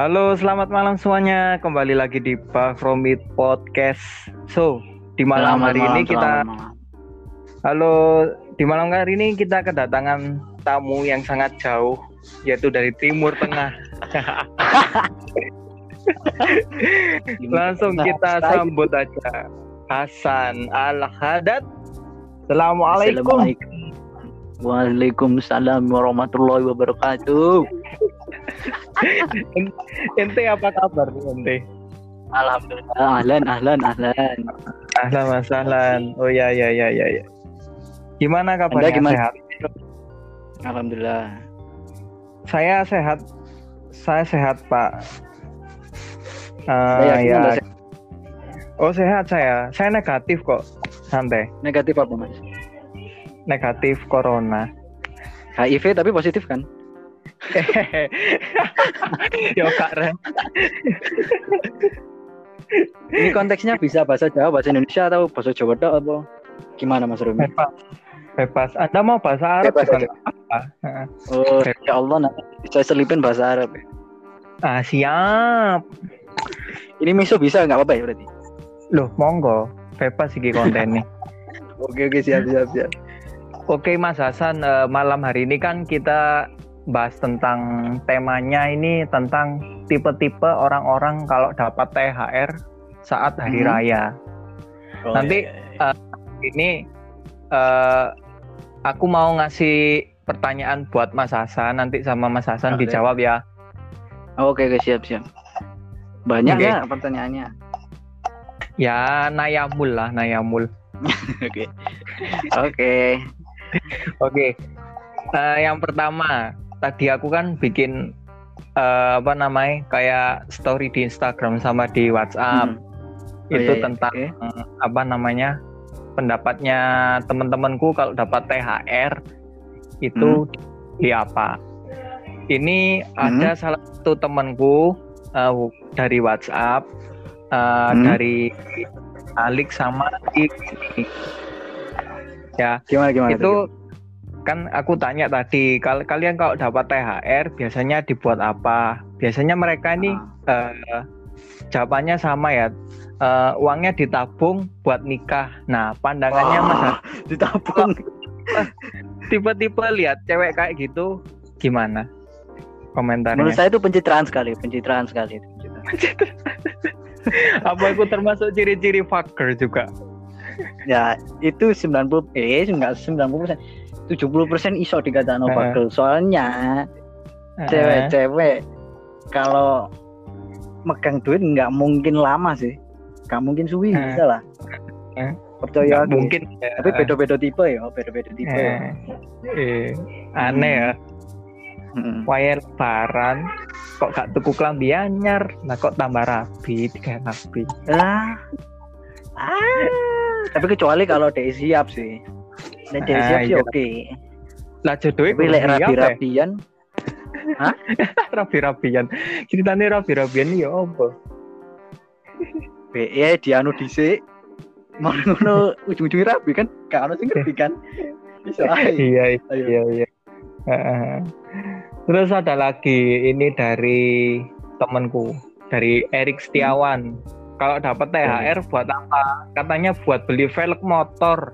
Halo, selamat malam semuanya. Kembali lagi di Pak From It Podcast. So, di malam Selamat hari malam, ini kita malam. Halo, di malam hari ini kita kedatangan tamu yang sangat jauh yaitu dari Timur Tengah. Langsung kita sambut aja Hasan Al-Haddad. Assalamualaikum. Assalamualaikum. Waalaikumsalam warahmatullahi wabarakatuh. Ente apa kabar ente? Alhamdulillah. Ahlan, ahlan, ahlan. Ahlan Mas Ahlan. Oh ya ya ya ya ya. Gimana kabarnya? Anda gimana? Sehat? Alhamdulillah. Saya sehat. Saya sehat, Pak. Anda Eh, yakin ya. Sehat? Oh, sehat saya. Saya negatif kok. Santai. Negatif apa mas? Negatif corona. HIV tapi positif kan? Yo Kak Ren. Ini konteksnya bisa bahasa Jawa, bahasa Indonesia atau bahasa Jawa tok apa? Gimana Mas Rumi? Bebas. Bebas. Anda mau bahasa Arab Bebas juga apa? Oh, ya Allah nanti saya selipin bahasa Arab. Ah, siap. Ini miso bisa nggak apa-apa ya berarti? Loh, monggo. Bebas iki kontennya. Oke oke siap siap siap. Oke Mas Hasan, eh, malam hari ini kan kita bahas tentang temanya ini tentang tipe-tipe orang-orang kalau dapat THR saat hari Hmm. raya. Oh, Nanti, iya, iya, iya. Ini eh, aku mau ngasih pertanyaan buat Mas Hasan, nanti sama Mas Hasan Oke. dijawab ya. Oke oke siap siap. Banyak Oke. nggak pertanyaannya? Ya nayamul lah, nayamul. Oke. Oke. Oke. Eh, yang pertama, tadi aku kan bikin eh, apa namanya? kayak story di Instagram sama di WhatsApp. Hmm. Oh, itu iya, iya. tentang Oke. eh, apa namanya pendapatnya teman-temanku kalau dapat THR itu di apa ini ada salah satu temanku eh, dari WhatsApp eh, Hmm. dari Alik sama Iki. ya Gimana gimana? itu kan aku tanya tadi kal kalian kalau dapat THR biasanya dibuat apa biasanya mereka ini Ah. eh, jawabannya sama ya Eh, uangnya ditabung buat nikah nah pandangannya Wah, mas ditabung. tipe-tipe lihat cewek kayak gitu gimana Menurut komentarnya saya itu pencitraan sekali, pencitraan sekali. apa itu termasuk ciri-ciri fucker juga Ya, itu 90 eh enggak 90%. 70% iso dikatakan Eh. overkill. Soalnya cewek-cewek kalau megang duit nggak mungkin lama sih. Nggak mungkin suwi Eh. bisa lah. Eh. Percaya aku. mungkin Tapi beda-beda tipe ya, beda-beda tipe. ya. eh, eh, aneh ya Mm. wayar lebaran kok gak tuku klambi anyar nah kok tambah rapi tiga rapi Ah. Ah. Tapi kecuali kalau dia siap sih. Nek dia Ah, siap sih iya. oke. lah jodohnya Tapi lek rabi-rabian, rapi-rapian ceritanya rapi-rapian ya apa be ya dianu dhisik. Mau ngono ujung-ujungnya rabi kan? Gak ono sing ngerti kan? Bisa ae. iya iya iya Heeh. terus ada lagi ini dari temanku dari Erik Setiawan kalau dapat THR buat apa katanya buat beli velg motor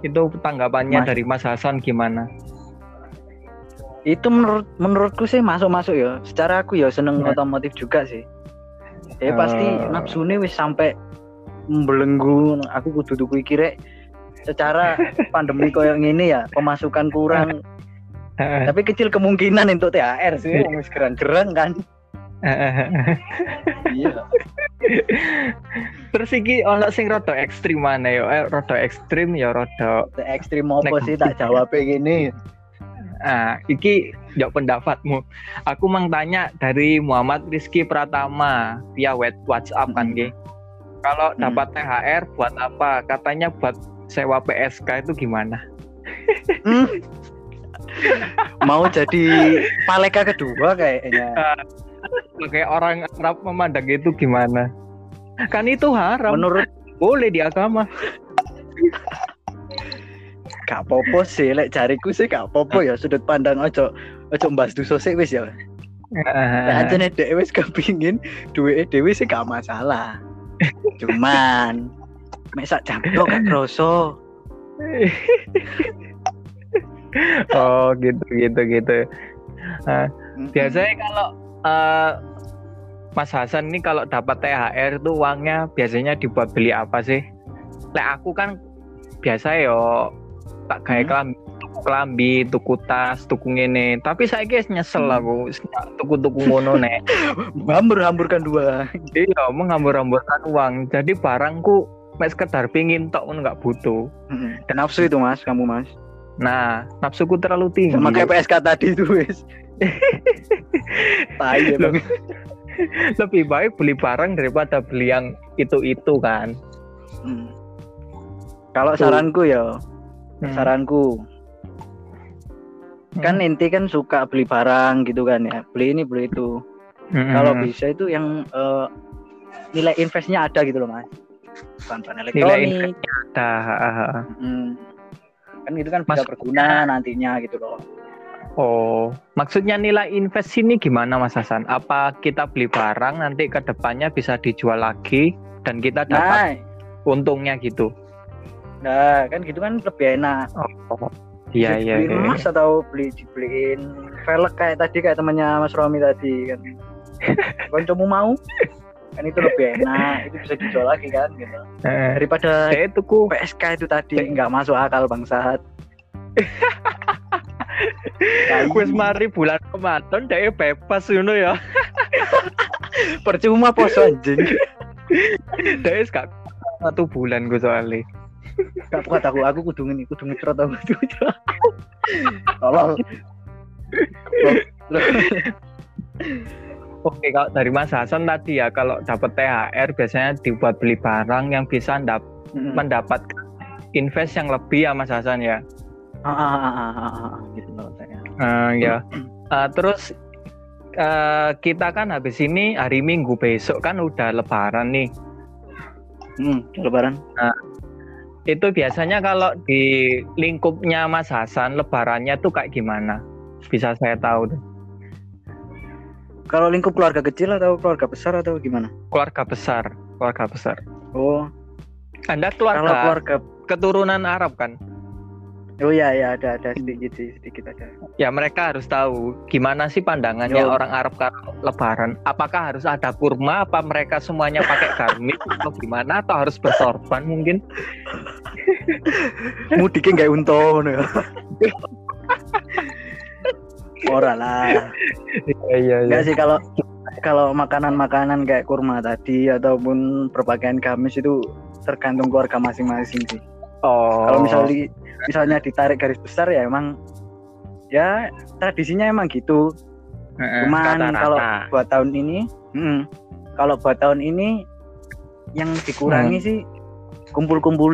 itu tanggapannya Mas- dari Mas Hasan gimana? Itu menurut menurutku sih masuk masuk ya. Secara aku ya seneng Nah. otomotif juga sih. Ya pasti Eh. nafsune wis sampai membelenggu aku kudu tuku iki rek. Secara pandemi koyo ngene ya pemasukan kurang. Heeh. tapi kecil kemungkinan untuk THR sih. Wong wis gerang-gerang kan iya. Terus iki ono sing rada ekstrim mana yo. Eh, rada ekstrim ya rada ekstrim apa sih? tak jawab gini. Ah iki yo pendapatmu. Aku mang tanya dari Muhammad Rizky Pratama via WhatsApp kan Hmm. Ki. kalau Hmm. dapat THR buat apa? Katanya buat sewa PSK itu gimana? Hmm. mau jadi paleka kedua kayaknya sebagai orang Arab memandang itu gimana kan itu haram menurut boleh di agama gak popo sih lek jariku sih gak popo ya sudut pandang ojo ojo mbas dosa sik wis ya aja nih dhewe wis kepingin duwe dhewe sih gak masalah. Cuman mek sak jam tok gak kroso. oh gitu gitu gitu. Nah, biasanya kalau uh, Mas Hasan ini kalau dapat THR itu uangnya biasanya dibuat beli apa sih? Lek aku kan biasa yo tak kayak hmm. kelambi kelambi tuku tas tuku ngene tapi saya guys nyesel hmm. aku tuku tuku ngono nek hambur hamburkan dua iya menghambur hamburkan uang jadi barangku mek sekedar pingin tok nggak butuh hmm. dan nafsu itu mas kamu mas nah nafsuku terlalu tinggi sama kayak PSK tadi itu wes tai lebih baik beli barang daripada beli yang itu itu kan? Hmm. kalau saranku ya hmm. saranku. Hmm. kan inti kan suka beli barang gitu kan ya. Beli ini beli itu. Hmm. kalau bisa itu yang uh, nilai investnya ada gitu loh mas. Bahan-bahan elektronik. nilai ada hmm. kan itu kan bisa berguna nantinya gitu loh Oh, maksudnya nilai invest ini gimana Mas Hasan? Apa kita beli barang nanti ke depannya bisa dijual lagi dan kita dapat nah. untungnya gitu? Nah, kan gitu kan lebih enak. Oh, iya iya. Beli iya. emas atau beli dibeliin velg kayak tadi kayak temannya Mas Romi tadi kan. kamu mau? kan itu lebih enak itu bisa dijual lagi kan gitu eh, daripada itu ku PSK itu tadi nggak masuk akal bangsat Wis mari bulan Ramadan dhek bebas ngono ya. Percuma poso anjing. Dhek wis gak satu bulan gue soalnya. Gak kuat aku, aku kudu ngene, kudu ngetrot aku. Tolong. Oke, kalau dari Mas Hasan tadi ya, kalau dapat THR biasanya dibuat beli barang yang bisa mendap mendapatkan invest yang lebih ya Mas Hasan ya. Ah, ah, ah, ah, ah, ah, gitu saya. Uh, ya. Uh, terus uh, kita kan habis ini hari Minggu besok kan udah Lebaran nih. Hmm, Lebaran. Nah, itu biasanya kalau di lingkupnya Mas Hasan Lebarannya tuh kayak gimana? Bisa saya tahu deh. Kalau lingkup keluarga kecil atau keluarga besar atau gimana? Keluarga besar, keluarga besar. Oh. Anda keluarga, kalau keluarga keturunan Arab kan? Oh iya ya ada ada sedikit sih sedikit ada. Ya mereka harus tahu gimana sih pandangannya Yo. orang Arab kalau Lebaran. Apakah harus ada kurma? Apa mereka semuanya pakai garmin atau gimana? Atau harus bersorban mungkin? Mudiknya nggak untung ya. Ora lah. Iya iya. Enggak sih kalau kalau makanan-makanan kayak kurma tadi ataupun berpakaian gamis itu tergantung keluarga masing-masing sih. Oh. Kalau misalnya misalnya ditarik garis besar ya emang ya tradisinya emang gitu. Cuman kalau buat tahun ini, hmm, kalau buat tahun ini yang dikurangi hmm. sih kumpul-kumpul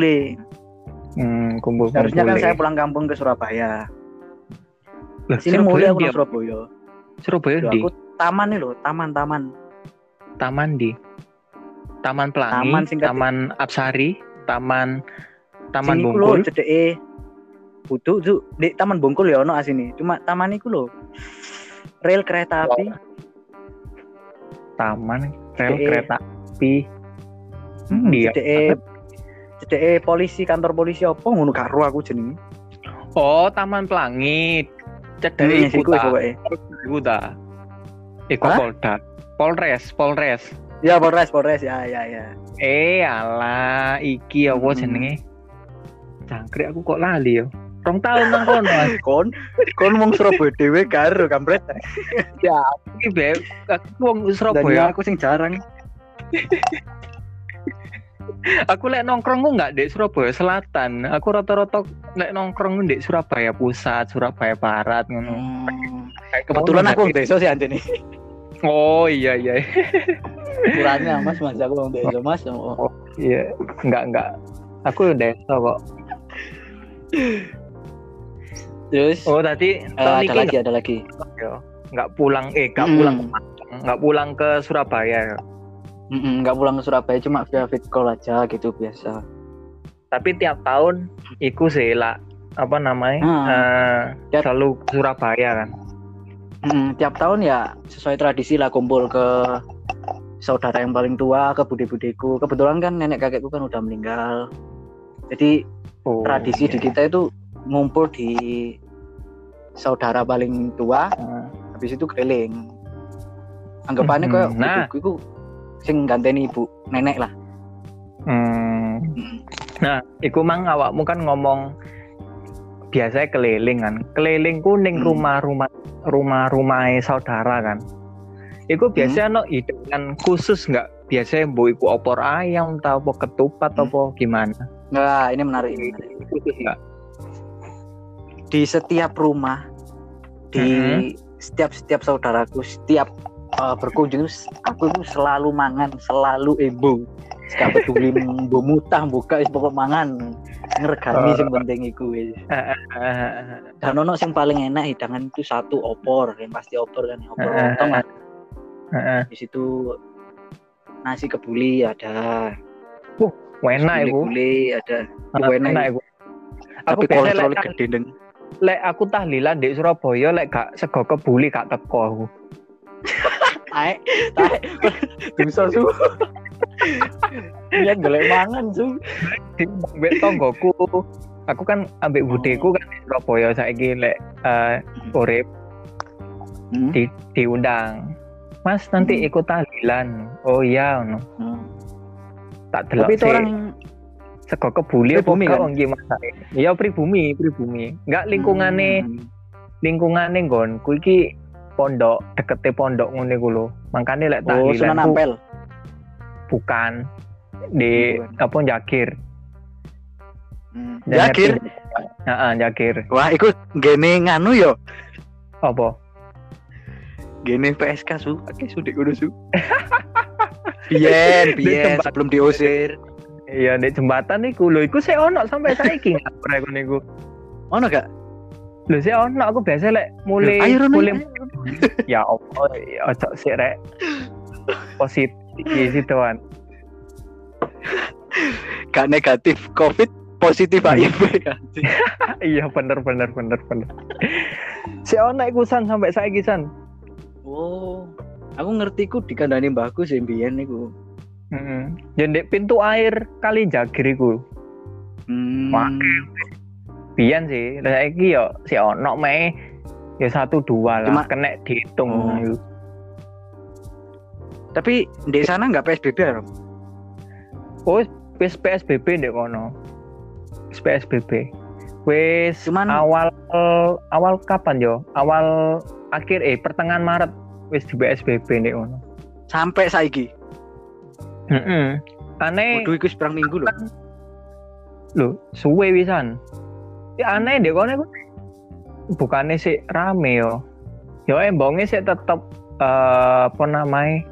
Hmm, kumpul Harusnya kan saya pulang kampung ke Surabaya. Lah, Sini mulia aku Surabaya. Surabaya di. Aku taman nih loh, taman-taman. Taman di. Taman Pelangi, Taman, Taman Apsari, Taman Taman Bungkul. cedeke butuh tuh di Taman Bungkul ya ono asini. Cuma taman iku lho. Rel kereta api. Taman rel cedeke. kereta api. Hmm, dia cedeke cedeke polisi kantor polisi apa ngono karo aku jenenge. Oh, Taman Pelangi. Cedeke hmm, iku ta. Iku ta. Iku Polda. Polres, Polres. Ya Polres, Polres ya ya ya. Eh ala iki apa hmm. jenenge? Cangkrik aku kok lali yo. Rong tahun nang kono. kon kon wong Surabaya dhewe karo kampret. ya, iki be aku wong Surabaya. aku sing jarang. aku lek nongkrong nggak di Surabaya Selatan. Aku rata-rata lek nongkrong di Surabaya Pusat, Surabaya Barat ngono. Hmm. Kebetulan aku desa sih Anteni. Oh iya iya. Kurangnya Mas, Mas aku wong desa Mas. Oh, iya, enggak enggak. Aku desa kok. Terus? Oh tadi uh, ada lagi ada lagi. Nggak pulang eh nggak hmm. pulang nggak pulang ke Surabaya. nggak pulang ke Surabaya cuma via fit call aja gitu biasa. Tapi tiap tahun ikut sih lah apa namanya hmm. uh, selalu Surabaya kan. hmm, tiap tahun ya sesuai tradisi lah kumpul ke saudara yang paling tua ke bude-budeku kebetulan kan nenek kakekku kan udah meninggal jadi oh, tradisi iya. di kita itu ngumpul di saudara paling tua hmm. habis itu keliling anggapannya hmm, kayak nah. ibuku itu sing ganteni ibu nenek lah hmm. hmm. nah iku mang awakmu kan ngomong biasanya keliling kan keliling kuning hmm. rumah-rumah rumah-rumah saudara kan Iku biasanya hmm. no hidangan khusus nggak? Biasanya bu iku opor ayam, atau ketupat, hmm. apa gimana? Nah, ini menarik. Ini menarik. Di setiap rumah, di hmm. setiap setiap saudaraku, setiap uh, berkunjung, aku itu selalu mangan, selalu ibu. Gak peduli bu mutah buka pokok mangan ngergani uh, sing penting iku wis. Dan ono sing paling enak hidangan itu satu opor, yang pasti opor kan opor lontong uh Di situ nasi kebuli ada. Enak iku. Kebuli ada. Uh, enak iku. Tapi kolesterol gede deng. Lek aku tahlilan di Surabaya lek gak sego kebuli gak teko aku. Ae, tae. Bisa su. Iya golek mangan su. Mbek tonggoku. Aku kan ambek budeku kan di Surabaya saiki lek uh, urip. Hmm? Di diundang Mas nanti hmm. ikut tahlilan. Oh iya no. Hmm. Tak delok Tapi itu orang sego kebuli apa kan? wong? Iya pribumi, pribumi. Enggak lingkungane hmm. lingkungane nggon ku iki pondok dekete pondok ngene ku lho. Makane lek tahlilan. Oh, Sunan Ampel. Bukan di hmm. apa Jakir. Hmm. Jakir. Heeh, Jakir. Wah, ikut gene nganu yo. Apa? gini PSK su oke sudah kudu su biyen biyen sebelum diusir. Iya di jembatan nih kulo iku saya ono sampai saiki ngapre nih niku. Ono gak? Lho sih ono. Aku biasa lek mulai mulai ya opo ojo sih rek. Positif di situan gak negatif covid positif aja iya. Bener bener bener bener. Si ono ikusan sampai saya kisan Oh, aku ngerti ku dikandani mbahku sih mbiyen niku. Heeh. Mm pintu air kali jagir iku. Hmm. Biyen sih, lah iki yo si ono meh ya satu dua lah Cuma, kena dihitung. Oh. Tapi di sana nggak PSBB ya? Oh, wis PSBB ndek kono. PSBB. Wis Cuman awal awal kapan yo? Awal akhir eh pertengahan Maret wis di PSBB nih ono. Sampai saiki. Heeh. Aneh. Waduh iku seberang minggu lho. Lho, suwe wisan. Ya aneh deh kono bukannya sih rame yo. Yo embongnya sih tetep uh, apa namanya?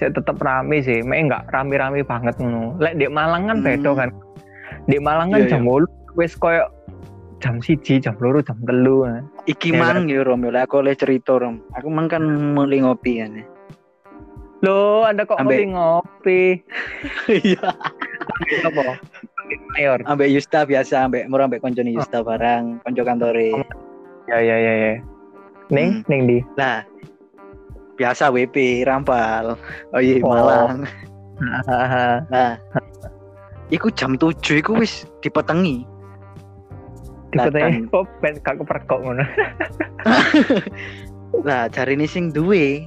Sih tetep rame sih, mek enggak rame-rame banget ngono. Lek di Malang kan hmm. beda kan. Di Malang kan yeah, jam yeah. wis koyo jam siji jam loro jam telu iki ya, mang kan? ya rom aku oleh cerita rom. Aku mang kan mulai ngopi ya nih lo anda kok mulai ngopi? Iya. Apa? Mayor. Ambek Yusta biasa ambek murah ambek Yusta oh. barang konco kantore. Ya ya ya ya. Neng hmm. neng di lah biasa WP rampal. Oh iya oh. Malang. Nah iku jam tujuh iku wis dipetengi Dikutanya kok ben gak keperkok ngono. Lah cari ini sing duwe.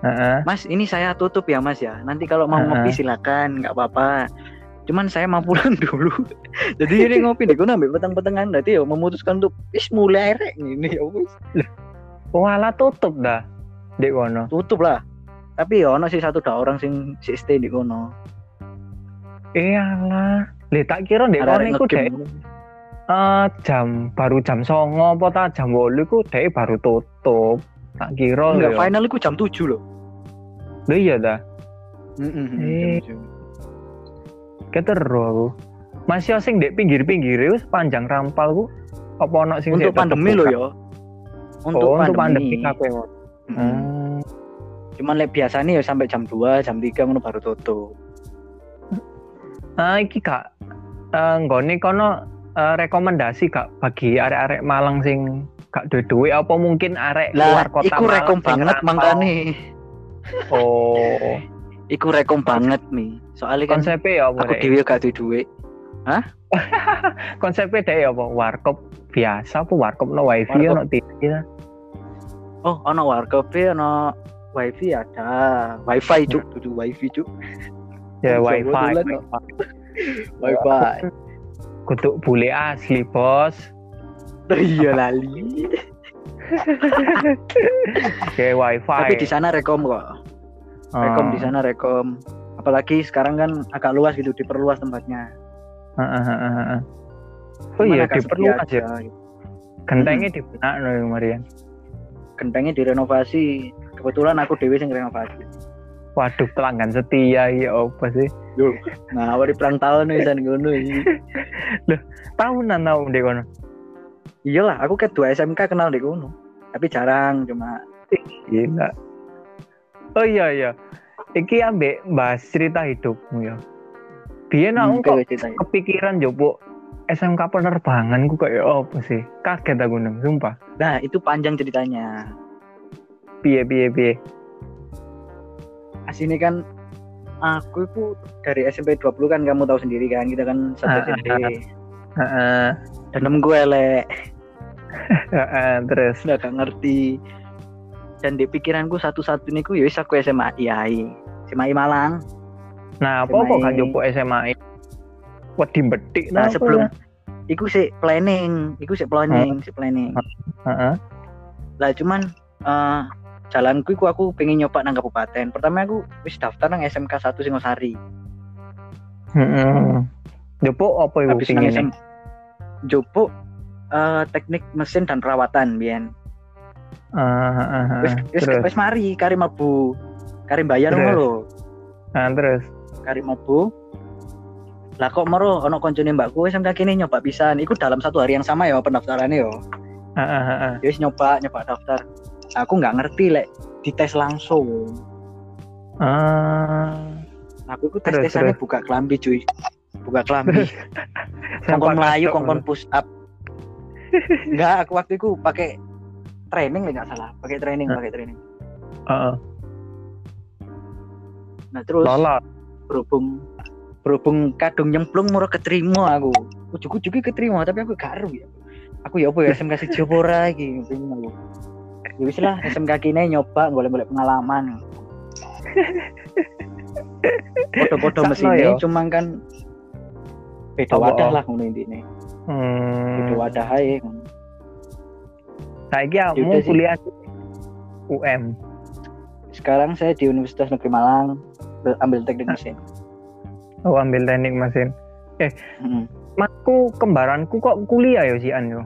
Uh-uh. Mas, ini saya tutup ya Mas ya. Nanti kalau mau uh-uh. ngopi silakan, nggak apa-apa. Cuman saya mau pulang dulu. Jadi ini ngopi deh, gue ambil petang-petangan. Nanti ya memutuskan untuk is mulai rek ini ya wis. Wala tutup dah di kono. Tutup lah. Tapi ya ono sih satu dua orang sing si stay di kono. Iyalah. Lihat tak kira di kono iku uh, jam baru jam songo apa ta? Jam wolu ku deh baru tutup. Tak kira enggak final ku jam tujuh loh lho iya dah mm -hmm, eh. keteru aku masih asing dek pinggir-pinggir itu panjang rampal ku apa ono sing untuk pandemi lo ya untuk, oh, pandemi. untuk pandemi. kabeh hmm. hmm. cuman lek biasanya ya sampai jam 2 jam 3 ngono baru tutup. Nah iki kak uh, nggone kono uh, rekomendasi kak bagi arek-arek Malang sing gak duwe duit apa mungkin arek lah, luar kota iku rekom banget mangkane oh. Iku rekom banget nih soalnya kan konsepnya ya apa aku dhewe gak duwe duit. Hah? Konsepnya deh ya apa? Warkop biasa apa warkop no wifi no TV oh ono warkop ono wifi ada. Wifi cuk. Tuh wifi cuk. Ya wifi. wifi kutuk bule asli bos. Iya lali. Oke wifi. Tapi di sana rekom kok. Rekom di ah. sana rekom. Apalagi sekarang kan agak luas gitu diperluas tempatnya. Oh iya diperluas ya. gentengnya hmm. dibenak loh Marian gentengnya direnovasi. Kebetulan aku dewi sing renovasi. Waduh pelanggan setia ya apa sih Yo, nah awal di perang tahun nih dan ngono iki loh tahunan tau deh kono iyalah aku ke dua SMK kenal deh kono tapi jarang cuma. Gila. Oh iya iya. Iki ambek bahas cerita hidupmu ya. Biar hmm, aku kok kepikiran jopo SMK penerbangan ku kayak apa sih? Kaget aku neng sumpah. Nah itu panjang ceritanya. Piye piye piye? Asini kan aku itu dari SMP 20 kan kamu tahu sendiri kan kita kan satu ah, SMP uh, uh, dan gue elek terus? Udah gak ngerti. Dan di pikiranku satu-satu ini ku ya aku SMA IAI SMA Malang. Nah apa kok gak jopo SMA wedi betik nah sebelum iku sih planning iku sih planning si planning. Uh, lah cuman uh, jalanku iku aku pengen nyoba nang kabupaten. Pertama aku wis daftar nang SMK 1 Singosari heeh jopo apa iku sing SM... jopo uh, teknik mesin dan perawatan biyen uh, uh, uh, wis wis wis mari kari mabu kari bayar ngono lho. Nah, terus? Kari mabu lah kok mero ono koncone mbakku SMK kini nyoba bisa iku dalam satu hari yang sama ya pendaftarannya yo. Heeh uh, uh. wis nyoba nyoba daftar aku nggak ngerti lek dites langsung. Ah. Aku itu tes tesannya buka kelambi cuy. Buka kelambi. Kongkon melayu kongkon push up. Enggak, aku waktu itu pakai training nggak salah. Pakai training pakai training. Uh, uh. nah terus Lala. berhubung berhubung kadung nyemplung murah keterima aku. Ujuk-ujuk keterima tapi aku gak ya. Aku ya apa ya SMK kasih Jopora lagi aku ya wis lah SMK kini nyoba boleh-boleh pengalaman. Foto-foto mesinnya cuma kan beda oh, wadah oh. lah ngono intine. Hmm. beda wadah ae. Saiki mau kuliah UM sekarang saya di Universitas Negeri Malang ambil teknik mesin. Oh ambil teknik mesin. Eh hmm. Makku kembaranku kok kuliah ya si An yo?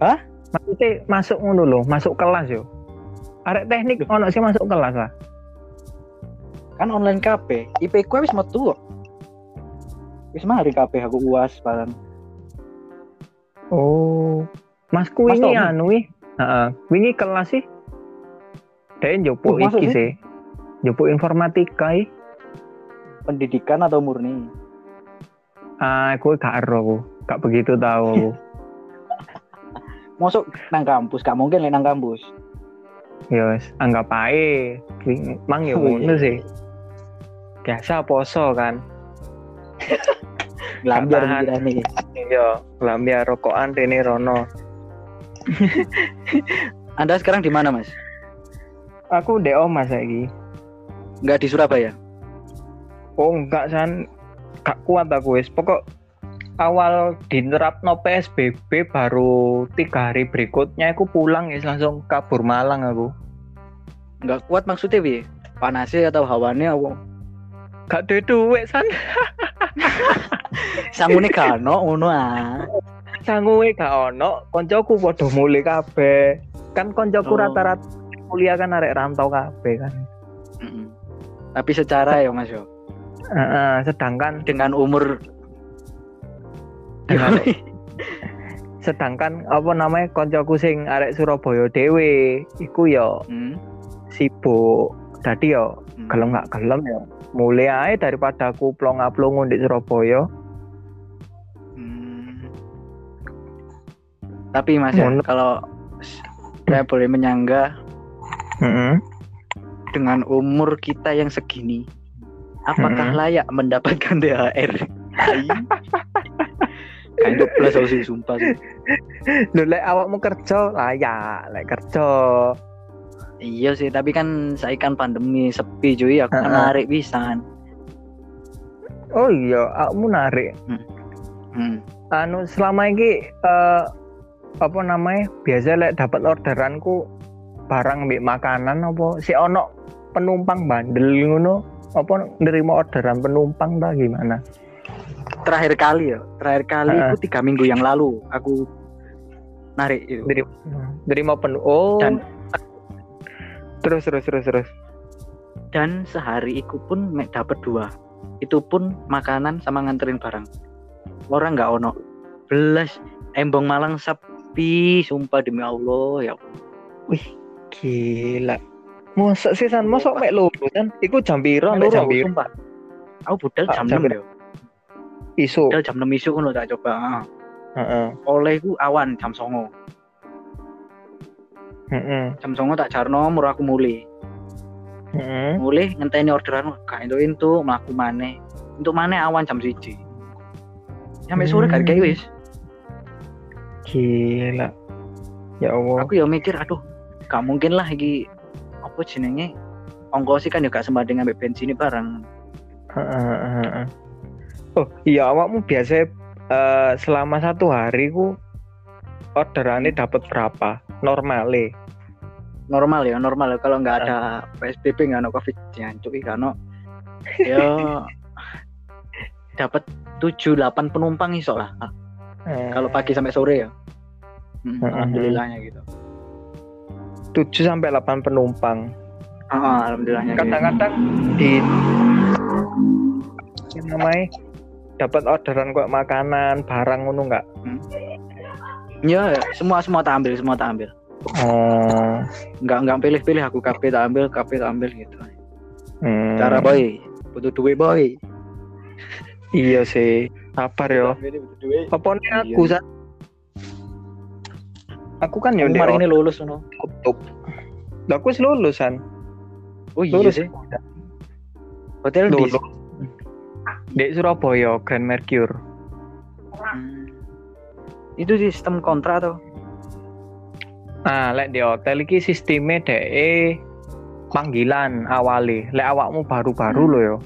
Hah? Maksudnya masuk ngono loh masuk kelas yo. Arek teknik ono sih masuk kelas lah kan online KP IP ku wis metu kok. Wis mari KP aku uas barang oh. Masku Mas ini anu wi heeh. Wingi kelas sih. Dia jopo oh, iki sih. Jopo informatika i. pendidikan atau murni? Ah aku gak ero gak begitu tahu masuk nang kampus gak mungkin nang kampus. Yos, anggap aja mang ya oh, ngono iya. sih. Biasa poso kan. Lambiar nih iya lambiar rokokan ini Rono. Anda sekarang di mana mas? Aku DO mas lagi nggak di Surabaya? Oh enggak san. Gak kuat aku wis. Pokok awal no PSBB baru tiga hari berikutnya aku pulang ya. Langsung kabur Malang aku. Nggak kuat maksudnya bi? Panasnya atau hawanya aku gak ada duit san. Sangune gak ono ngono ah. Sangune gak ono koncoku padha mulai kabeh. Kan koncoku oh. rata-rata kuliah kan arek rantau kabeh kan. Mm -mm. tapi secara ya mas yo? Uh, sedangkan dengan umur sedangkan apa namanya koncoku sing arek Surabaya dewe iku ya hmm. sibuk tadi ya hmm. gelem nggak gelem ya mulai aja daripada aku plong plong di Surabaya hmm. Tapi Mas ya, kalau saya boleh menyangga mm -hmm. dengan umur kita yang segini, apakah mm -hmm. layak mendapatkan THR? Kayak plus sih sumpah sih. Lho lek awakmu kerja layak, lek kerja. Iya sih, tapi kan saya kan pandemi sepi cuy, aku kan narik bisa Oh iya, aku narik. Hmm. Hmm. Anu selama ini uh, apa namanya? Biasa lek dapat orderanku barang mbek makanan apa si ono penumpang bandel ngono apa nerima orderan penumpang ta gimana? Terakhir kali ya. Terakhir kali uh. itu tiga minggu yang lalu aku narik itu. Dari dari mau penuh. Oh. Dan terus terus terus terus. Dan sehari itu pun dapat dua. Itu pun makanan sama nganterin barang. Orang nggak ono. Belas embong malang sepi sumpah demi allah ya wih gila. Masa sih san masa mek lu kan? Iku jam piro mek jam piro sumpah. Aku budal jam enam ya isu. Del jam 6 isu kan tak coba uh. Uh oleh ku awan jam songo. Uh -uh. jam songo tak jarno murah aku mulai -uh. mulai ngenteni orderan gak itu itu melaku mana untuk mana awan jam siji. Sampai sore hmm. kayak wis. Gila. Ya Allah. Aku ya mikir aduh gak mungkin lah lagi apa jenenge? Ongkos kan ya gak sembading ngambil bensin barang Oh iya awakmu biasa uh, selama satu hari ku orderannya dapat berapa? Normal Normal ya, normal ya. Kalau nggak ada PSBB nggak ada COVID ya, cuy karena ya dapat tujuh delapan penumpang iso lah. Hmm. Kalau pagi sampai sore ya. Hmm, hmm. alhamdulillahnya gitu. Tujuh sampai delapan penumpang. Ah, alhamdulillahnya. Kadang-kadang gitu. di namanya dapat orderan kok makanan barang ngono nggak? Hmm. ya semua semua tak ambil semua tak ambil. Oh. Nggak nggak pilih-pilih aku kafe tak ambil kafe tak ambil gitu. Hmm. cara boy butuh duit boy. Iya sih sabar yo. Apa nih aku iya. aku kan ya kemarin ini lulus no tutup aku lulusan. Oh iya lulus. sih. hotel di di Surabaya Grand Mercure hmm. itu sistem kontra tuh nah lek di hotel iki sistemnya de panggilan awali lek awakmu baru-baru hmm. lo yo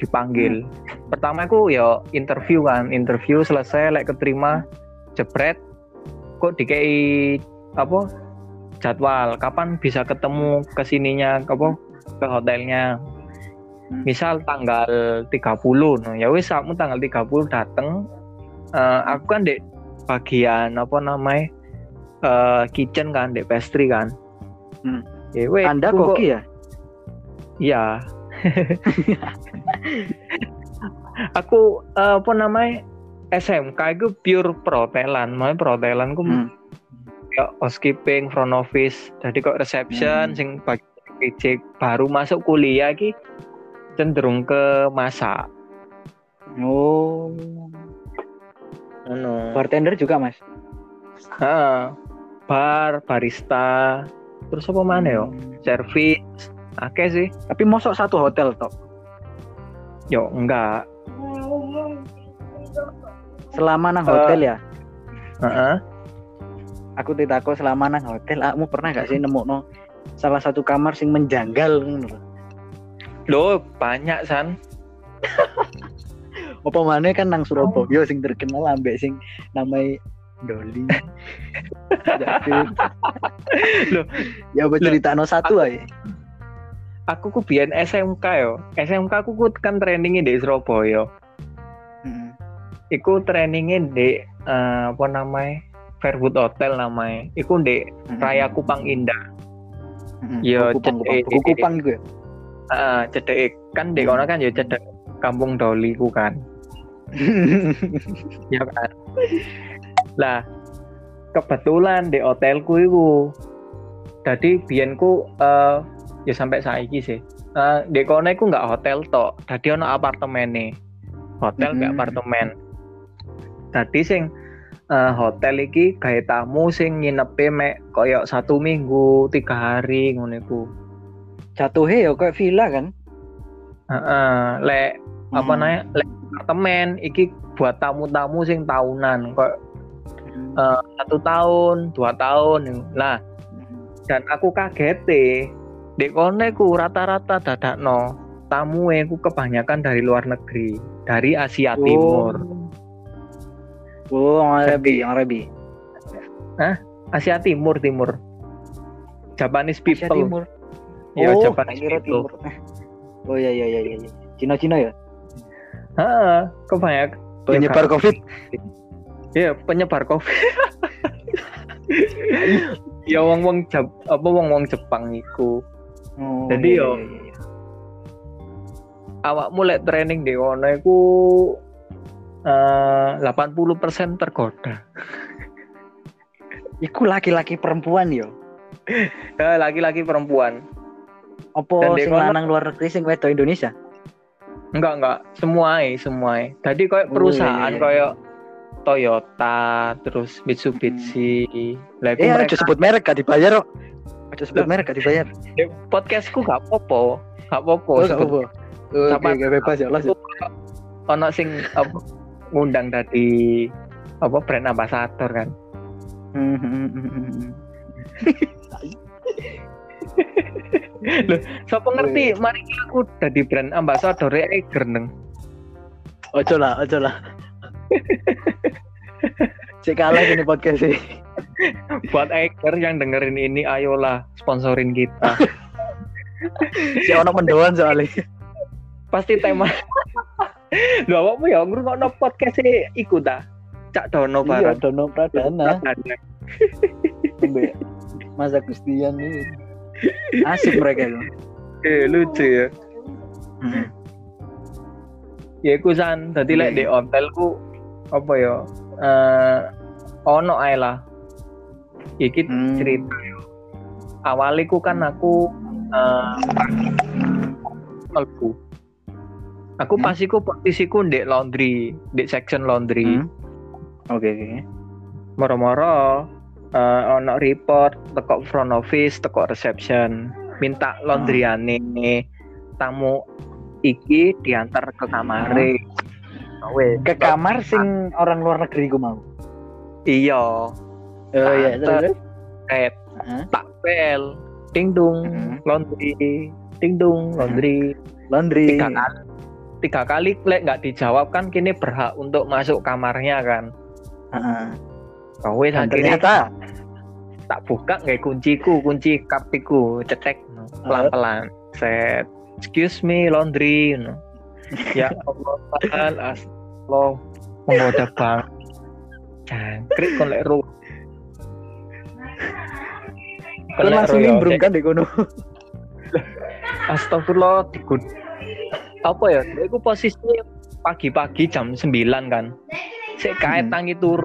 dipanggil hmm. pertama aku yo interview kan interview selesai lek keterima jebret kok dikei apa jadwal kapan bisa ketemu ke sininya apa ke hotelnya. Misal tanggal 30 no ya wis kamu tanggal 30 dateng uh, aku kan di bagian apa namanya uh, kitchen kan di pastry kan. Hmm. ya wes anda koki ya? Iya. Aku uh, apa namanya SMK itu pure perhotelan mau perhotelan ku hmm. ya housekeeping front office. Jadi kok reception hmm. sing bagi baru masuk kuliah ki cenderung ke masak. Oh. No. Bartender juga, Mas? Ha, bar, barista, terus apa mana yo? Hmm. Service, oke sih. Tapi mosok satu hotel toh? Yo, enggak. Selama nang hotel uh, ya? Uh -uh. Aku tidak tahu selama nang hotel, kamu pernah gak sih nemu no salah satu kamar sing menjanggal Loh, banyak san. Apa mana kan nang Surabaya sing terkenal ambek sing namanya Doli. Loh, ya apa cerita no satu aja. Aku ku biyen SMK yo. SMK aku ku kan trainingnya di Surabaya. Hmm. Iku trainingnya di uh, apa namanya? Fairwood Hotel namanya. Iku di hmm. Raya Kupang Indah. Hmm. Yo, Kupang, Kupang, Kupang juga uh, cedek kan di kono kan ya cedek kampung Doli ku kan. Ya kan? Lah kebetulan di hotelku itu jadi bienku uh, ya sampai saiki sih. Uh, di kono aku nggak hotel tok jadi ono apartemen nih hotel mm -hmm. apartemen. Jadi sing uh, hotel iki gawe tamu sing nginepe mek koyo satu minggu tiga hari ngono iku jatuhe ya kayak villa kan uh, uh, lek hmm. apa namanya lek apartemen iki buat tamu-tamu sing tahunan kok hmm. uh, satu tahun dua tahun lah dan aku kaget deh di kone ku rata-rata dadak no tamu ku kebanyakan dari luar negeri dari Asia oh. Timur oh Arabi Arabi Hah? Asia Timur Timur Japanese people Asia Timur ya oh, Timur. oh iya iya iya iya Cina Cina ya? Heeh, kebanyakan penyebar ya, covid? Iya, penyebar covid. Ya wong wong Jap apa wong wong Jepang iku. Oh, jadi iya, yo iya, iya. awak mulai training di kono iku eh, uh, 80% tergoda. Iku laki-laki perempuan yo? Ya laki-laki perempuan apa sing lanang luar negeri sing wedo Indonesia enggak enggak semua semua tadi kayak perusahaan oh, kayak Toyota, terus Mitsubishi. Hmm. Lah eh, mereka... sebut merek gak dibayar kok. Aja sebut merek gak dibayar. Ya, podcastku gak apa-apa. Gak apa-apa. Oh, gak. Oh, Oke, gak bebas ya lah. Ono sing apa, ngundang tadi apa brand ambassador kan. Loh, siapa ngerti? Mari aku dari brand ambassador Eiger neng. Ojo lah, ojo lah. Cek kalah ini podcast sih. Buat Eker yang dengerin ini, ayolah sponsorin kita. si ono mendoan soalnya. Pasti tema. Lu apa ya no podcast sih ikut dah. Cak Dono barang. Iya, Dono Pradana. Masa Gustian nih. Asik mereka itu. Eh, lucu ya. Hmm. Ya iku san, tadi lek di hotelku apa ya uh, ono ae lah iki hmm. cerita awaliku kan aku uh, aku aku hmm. pasiku posisiku di laundry di section laundry hmm. oke okay, moro-moro uh, ono report teko front office teko reception. Minta laundryane hmm. tamu iki diantar ke kamare. Hmm we ke kamar sing orang luar negeri gue mau. Iya. Oh iya terus kayak tak pel ting dung laundry ting dung laundry. Laundry. Tiga kali tiga kali lek nggak dijawab kan kini berhak untuk masuk kamarnya kan. Uh Kowe ternyata tak buka nggak kunciku kunci kapiku cetek pelan pelan set excuse me laundry you know ya Allah astagfirullah menggoda bang jangkrik kon lek ru. Kon langsung nimbrung kan di kono astagfirullah digud apa ya itu posisi pagi-pagi jam 9 kan sik kae hmm. tangi turu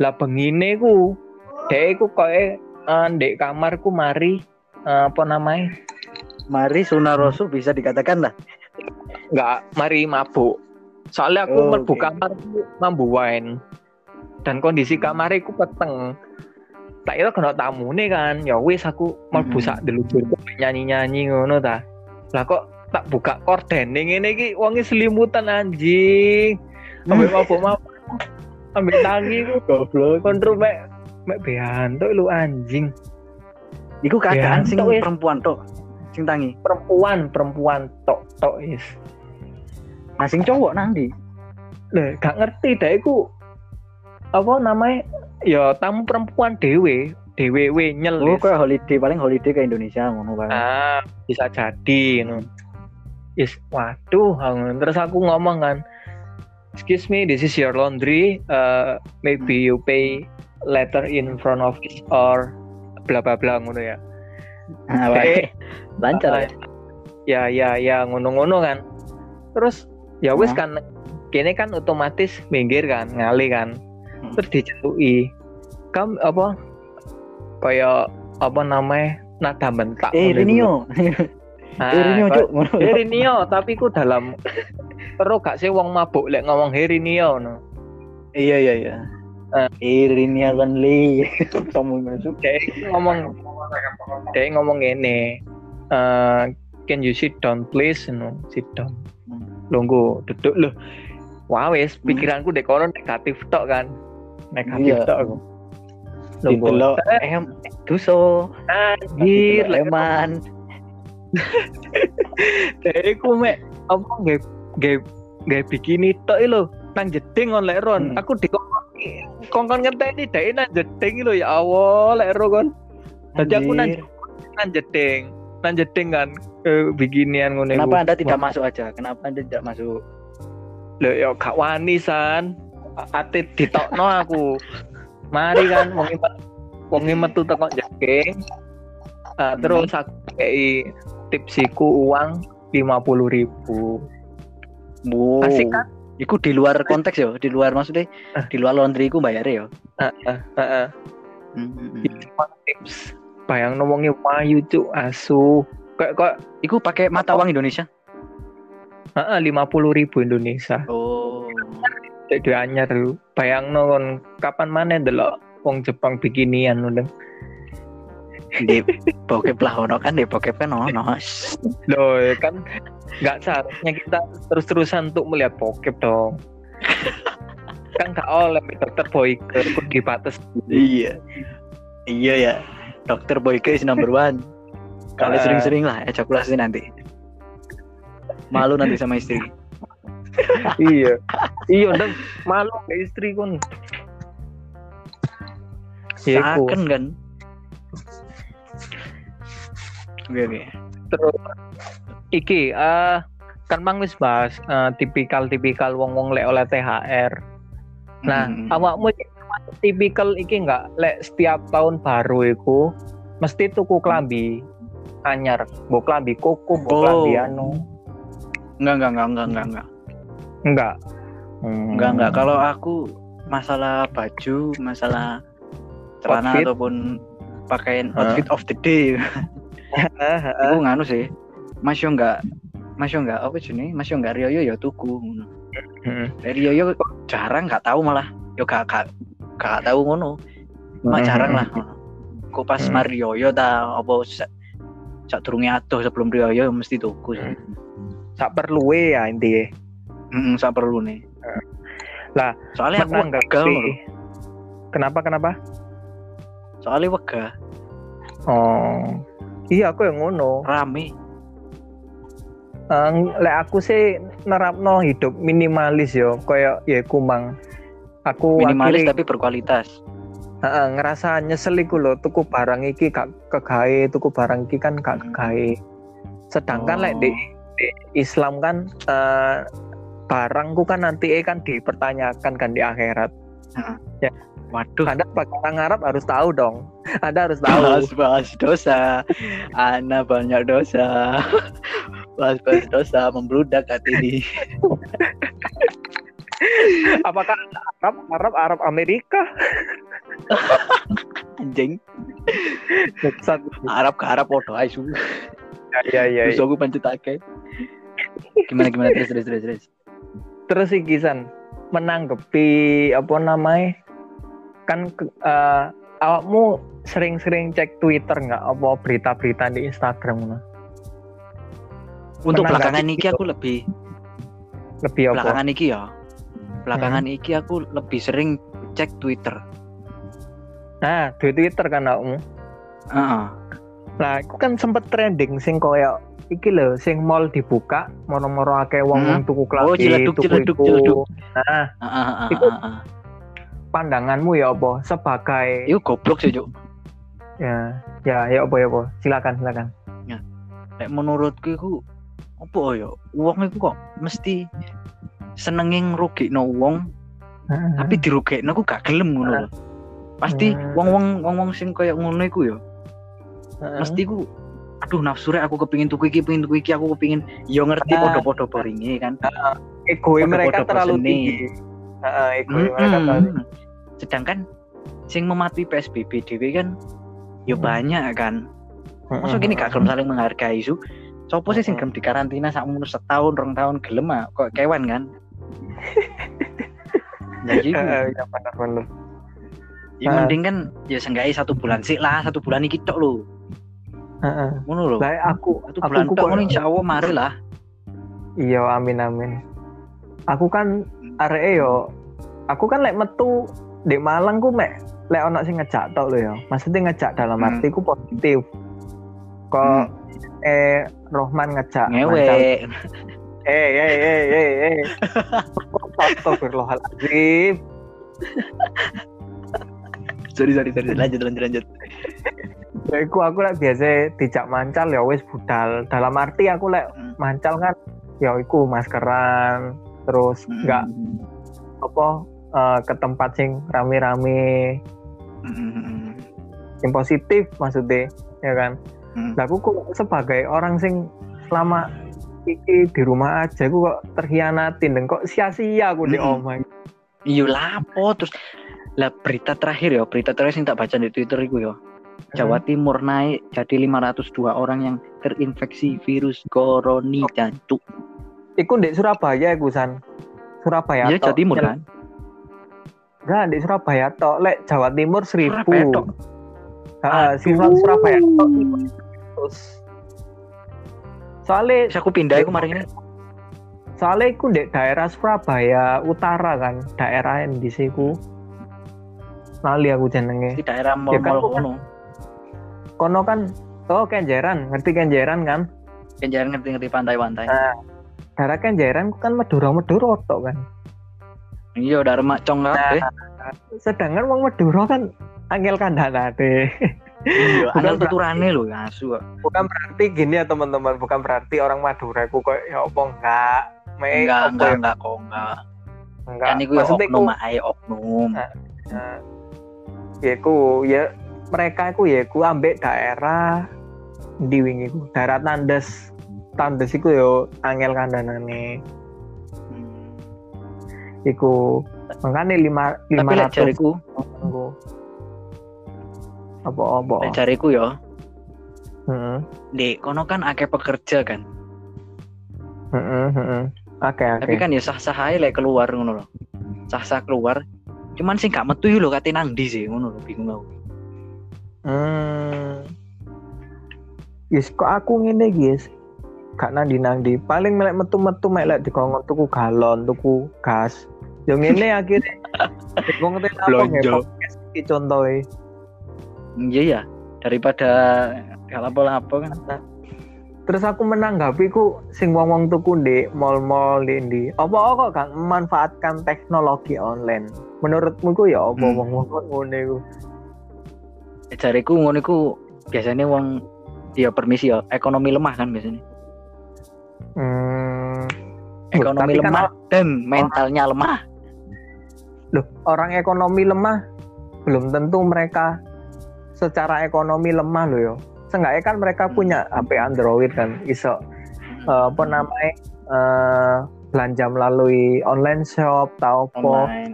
lah bengine ku dek ku koe uh, ndek kamarku mari uh, apa namanya? Mari sunaroso bisa dikatakan lah. Nggak mari mabuk. Soalnya aku oh, okay. kamar mambu wine dan kondisi kamar aku peteng. Tak itu kena tamu nih kan. Ya wis aku mlebu mm -hmm. sak delujur nyanyi-nyanyi ngono ta. Lah kok tak buka korden ini ki wangi selimutan anjing. Ambil mabuk mabuk ambil tangi ku. Goblok. Kontrol mek mek beanto lu anjing. Iku keadaan sing perempuan tuh sing tangi. Perempuan perempuan tok tok is Nah sing cowok nanti. Lah gak ngerti dah iku apa namanya? Ya tamu perempuan dewe dewe we nyel oh kayak holiday paling holiday ke Indonesia ngono kan ah bisa jadi ngono. Yes waduh terus aku ngomong kan excuse me this is your laundry. Uh, maybe you pay letter in front of it or bla bla bla ngono ya. Ah, lancar ya? ya ya ngono-ngono kan. Terus ya wes kan kini kan otomatis minggir kan ngali kan. Hmm. terus dicelui kam apa kayak apa namanya nada bentak eh Rinio. Nah, eh Rinio cuk. Eh Rinio tapi ku dalam terus gak sih wong mabuk lek ngomong Herinio no iya iya iya. Uh, Irini Lee kamu masuk. Kayak ngomong kayak ngomong ini uh, can you sit down please? No sit down. Hmm. lunggu duduk. Loh wow wes hmm. pikiranku dek kono negatif tok kan? Negatif iya. tok aku. Lo em tuso anjir leman dari ku mek apa gak gak gak bikini tok lo nang jeding on leron hmm. aku di kongkon ngerti ini nang jeding lo ya awal lek kon. Jadi aku nang nang jeding. Nang jeding kan ke beginian ngono kenapa anda tidak Wah. masuk aja? Kenapa anda tidak masuk? Lo yo kak wani san. Ate ditokno aku. Mari kan wong wong metu teko jeding. Uh, terus aku kayak tipsiku uang lima puluh ribu wow. asik kan Iku di luar konteks ya, di luar maksudnya uh. di luar laundry ku bayar ya. Heeh, uh, Hmm. tips. Bayang ngomongnya payu cuk asu. Kok kok iku pakai mata uang Indonesia? Heeh, lima puluh ribu Indonesia. Oh. Jadi anyar lu. Bayang nonton kapan mana delok wong Jepang bikinian udah. Di bokep lah ono kan di bokep kan ono. Loh kan nggak seharusnya kita terus-terusan untuk melihat bokep dong. Kan gak oleh dokter Boyke pun dibatas. Iya. Iya ya dokter Boyke is number one. Kalau uh, sering-sering lah ejakulasi nanti. Malu nanti sama istri. Iya. Iya dong malu ke istri pun. Saken kan oke oke terus iki uh, kan mang wis bahas uh, tipikal-tipikal wong-wong lek oleh THR. Nah, hmm. awakmu tipikal iki enggak lek setiap tahun baru iku mesti tuku klambi anyar, mbok klambi koko, mbok oh. klambi anu. Enggak, enggak, enggak, enggak, enggak, enggak. Enggak. Hmm. Enggak, enggak. Kalau aku masalah baju, masalah celana ataupun pakaian outfit of the day. Aku nganu sih Mas yo enggak Mas yo enggak apa nih Mas yo enggak Rio yo tuku ngono. Heeh. Rio yo jarang enggak tahu malah yo gak gak gak tahu ngono. Cuma jarang lah. Kok pas hmm. Mario yo ta apa sak durunge adoh sebelum Rio yo mesti tuku. Sak perlu ya intinya. Heeh, sak perlu nih. Lah, soalnya aku enggak Kenapa kenapa? Soalnya wega. Oh. Iya aku yang ngono. Rame uh, lek aku sih nerapno hidup minimalis yo koyo ya kumang aku minimalis tapi berkualitas uh, ngerasa nyesel iku lho tuku barang iki gak kegawe tuku barang iki kan gak hmm. kegawe sedangkan oh. lek di, di Islam kan uh, barangku kan nanti kan dipertanyakan kan di akhirat uh. ya Waduh. Anda pakai orang Arab harus tahu dong. Anda harus tahu. Bahas-bahas dosa. Ana banyak dosa. Bahas-bahas dosa membludak hati ini. Apakah Arab Arab Arab Amerika? Anjing. Arab ke Arab foto aja ya ya ya terus aku pancetake gimana gimana? Terus terus terus terus. Terus Kisan menanggapi apa namanya kan uh, awakmu sering-sering cek Twitter nggak apa berita-berita di Instagram nah? untuk belakangan ini aku lebih lebih apa? belakangan ini ya belakangan hmm. ini aku lebih sering cek Twitter nah di Twitter kan kamu uh -uh. nah aku kan sempet trending sing koyo iki lho sing mall dibuka moro-moro akeh wong hmm. tuku kelas oh, tuku iku. jeleduk. nah uh, uh, uh, itu uh, uh. Pandanganmu ya apa? Sebagai itu goblok sih Cuk. Ya ya ya apa ya apa? Silakan silakan. Ya. Menurutku itu apa ya? Uang itu kok mesti senengin rugi no uang tapi dirugi no aku gak gelem ngono pasti wong wong wong sing kayak ngono iku ya mesti ku aduh nafsu aku kepingin tuku iki pengin tuku iki aku kepingin yo ngerti uh, podo-podo boringe kan. Ego mereka terlalu tinggi uh, ego hmm, mereka sedangkan sing mematuhi PSBB dhewe kan yo banyak kan Maksudnya gini gak gelem saling menghargai su Sopo sih sing gelem di karantina sakmono setahun rong tahun gelem ah kok kewan kan. Jadi ya benar benar. Ya mending kan ya seenggaknya satu bulan sih lah, satu bulan ini tok lo. Heeh. Ngono lho. Lah aku satu bulan tok ngono insyaallah mari lah. Iya, amin amin. Aku kan areke yo aku kan lek metu di Malang ku mek lek ono sing ngejak tok lho ya. Maksudnya ngejak dalam hmm. arti ku positif. Kok hmm. eh Rohman ngejak ngewe. Eh eh eh eh eh. Astagfirullahaladzim. sorry sorry sorry lanjut lanjut lanjut ya aku aku lah biasa tidak mancal ya wes budal dalam arti aku lek hmm. mancal kan ya iku maskeran terus enggak hmm. apa uh, ke tempat sing rame-rame hmm. yang positif maksudnya ya kan hmm. nah, aku kok sebagai orang sing selama iki di rumah aja aku kok terhianatin dan kok sia-sia aku hmm. di omah iya lapo terus lah berita terakhir ya, berita terakhir yang tak baca di Twitter itu ya. Jawa hmm. Timur naik jadi 502 orang yang terinfeksi virus koroni jantung. Iku di Surabaya iku San. Surabaya Iya, Jawa Timur kan? Enggak, di Surabaya toh. Lek Jawa Timur 1000. Surabaya tok. Heeh, Surabaya tok terus. Soalnya aku pindah iku kemarin ini. Soalnya iku di daerah Surabaya Utara kan, daerah yang di siku lali aku jenenge di daerah mall ya kan, kono kono kan oh Kenjeran ngerti Kenjeran kan Kenjeran ngerti ngerti pantai-pantai nah, daerah Kenjeran kan Madura Madura tok kan iya udah remak cong nah, sedangkan wong Madura kan angel kandana deh Iya, angel tuturane lho ya asu. Bukan berarti gini ya teman-teman, bukan berarti orang Madura ku kok ya apa enggak. Me, enggak, enggak, ya? enggak kok enggak. Enggak. Kan iku ya oknum ae oknum. Nah, nah, ya ku ya mereka ku ya ku ambek daerah di wingi ku daerah tandes tandes iku yo angel kandhanane hmm. iku makanya lima lima ratus. jariku apa apa? jariku yo. Hmm. di kono kan akeh pekerja kan? Heeh heeh Oke, okay, Tapi kan ya sah-sah aja lah keluar ngono loh. Sah-sah keluar. Cuman sih gak metu lho kate nang ndi sih? Ngono lho bingung aku. Hmm. Yes kok aku ngene guys gak nang nang di paling melek metu-metu melek dikongkon tuku galon tuku gas. Yo ngene akhirnya. Wong ngerti apa ya contohnya iya ya daripada gak lapo-lapo kan. Terus aku menanggapi ku sing wong-wong tuku di mall-mall di ndi. Apa kok gak memanfaatkan teknologi online? Menurutmu ku ya apa hmm. wong wong ngono iku jariku ngono iku biasanya wong ya permisi ya ekonomi lemah kan biasanya hmm. ekonomi kan lemah kan, dan mentalnya lemah. Loh orang ekonomi lemah belum tentu mereka secara ekonomi lemah loh ya seenggaknya kan mereka hmm. punya HP Android kan iso uh, apa namanya uh, belanja melalui online shop atau apa.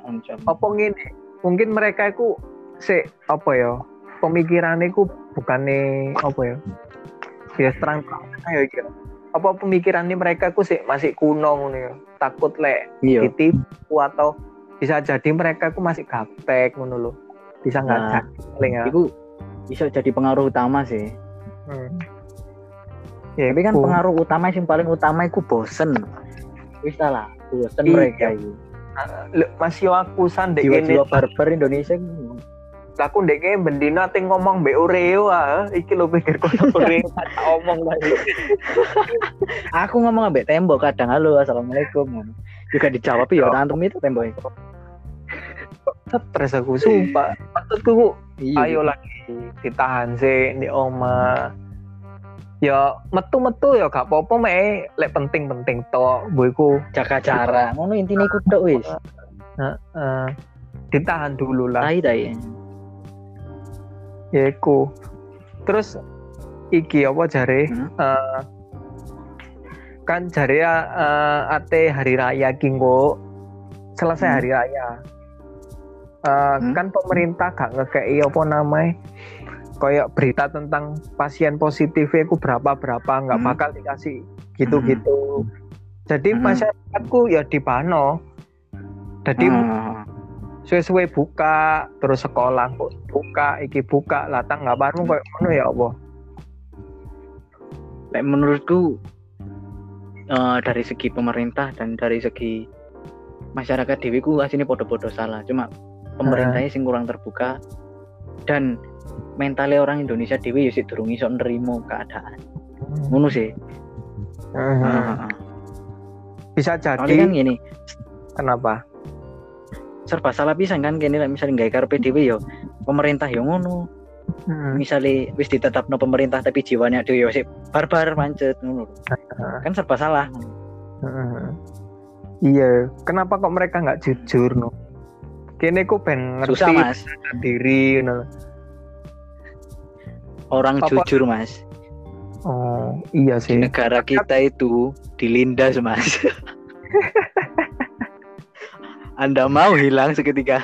Apa gini mungkin mereka itu si apa ya pemikiran itu bukannya apa ya ya terang ya kira apa pemikiran ini mereka itu sih masih kuno nih ya. Takut le iya. ditipu atau bisa jadi mereka itu masih gaptek ngono loh bisa nggak nah, jadi ya? itu bisa jadi pengaruh utama sih. Hmm. ya, tapi kan pengaruh utama yang paling utama itu bosen. Wis lah bosen iya. mereka itu. Masih aku san dek jiwa barbar Indonesia aku dek kene bendina ting ngomong mbek Oreo ah. Iki lo pikir kok Oreo. Ngomong lagi aku ngomong mbek tembok kadang. Halo assalamualaikum. Juga dijawab ya antum itu tembok itu. Stres aku sumpah. Maksudku iya, ayo lagi ditahan sih di oma. Ya metu-metu ya gak apa-apa me lek penting-penting to boyku jaga cara ngono intine iku tok wis. Heeh. Ditahan dulu lah. Tai tai ya iku terus iki apa jare hmm? uh, kan jare uh, ate hari raya kinggo selesai hmm. hari raya uh, hmm? kan pemerintah gak ngekei apa namanya kayak berita tentang pasien positif itu berapa berapa nggak hmm. bakal dikasih gitu-gitu. Hmm. Jadi hmm. masyarakatku ya di pano. Jadi hmm. Suwe-suwe buka terus sekolah kok buka iki buka lah tanggapanmu kayak ngono ya apa Lek menurutku uh, dari segi pemerintah dan dari segi masyarakat dewi ku asini podo-podo salah. Cuma pemerintahnya sing kurang terbuka dan mentalnya orang Indonesia dewi ya sih durung iso nerimo keadaan. Hmm. ngono sih. Uh -huh. bisa jadi kan gini. Kenapa serba salah bisa kan lah misalnya nggak karpe dewi yo pemerintah yo ngono hmm. misalnya wis ditetap no pemerintah tapi jiwanya dewi yo barbar mancet ngono uh. kan serba salah uh. Iya, kenapa kok mereka nggak jujur no? Kini ku pengen ngerti Susah, mas. diri no. Orang Apa? jujur mas. Oh iya sih. Di negara kita itu dilindas mas. Anda mau hilang seketika.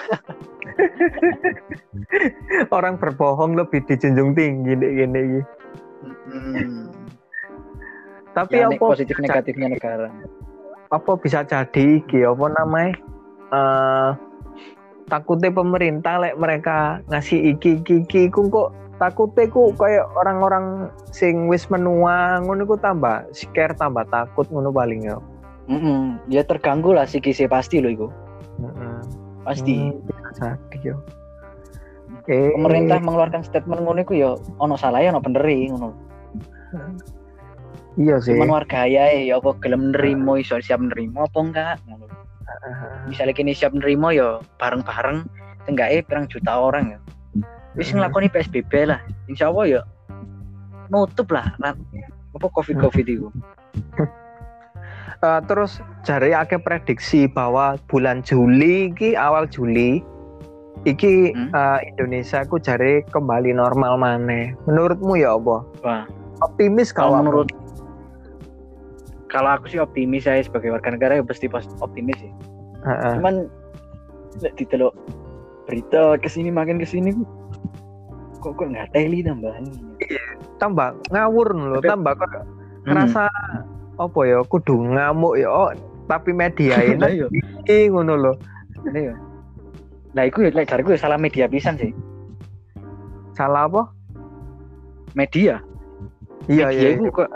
Orang berbohong lebih dijunjung tinggi deh gini. Hmm. Tapi ya, apa positif negatifnya negara? apa bisa jadi iki apa namanya uh, takutnya pemerintah lek mereka ngasih iki iki iki ku kok takutnya ku kayak orang-orang sing wis menua ngono ku tambah scare tambah takut ngono paling ya mm -mm. ya terganggu lah sih kisi pasti loh iku pasti. Mm, yo eh, pemerintah mengeluarkan statement ngono ku ya ono salah ya ono bener ngono. Iya sih. Cuman warga ya ya apa gelem nerimo iso siap nerimo apa enggak misalnya kini siap nerimo ya bareng-bareng enggak eh perang juta orang ya. Wis ngelakoni PSBB lah. Insya Allah ya nutup lah apa covid covid itu uh, terus cari akeh prediksi bahwa bulan Juli ki awal Juli iki hmm? uh, Indonesia ku cari kembali normal mana menurutmu ya apa Wah. optimis kalau menurut kalau aku sih optimis saya sebagai warga negara ya pasti pas optimis sih. Uh-uh. Cuman di teluk berita ke sini makin ke sini kok kok nggak teli tambahan. Tambah ngawur loh, tambah kok hmm. Apa ya kudu ngamuk ya oh, tapi media ini iki ngono. Iya. Nah, itu ya dari gue salah media pisan sih. Salah apa? Media. Iya, media iya. Iya. kok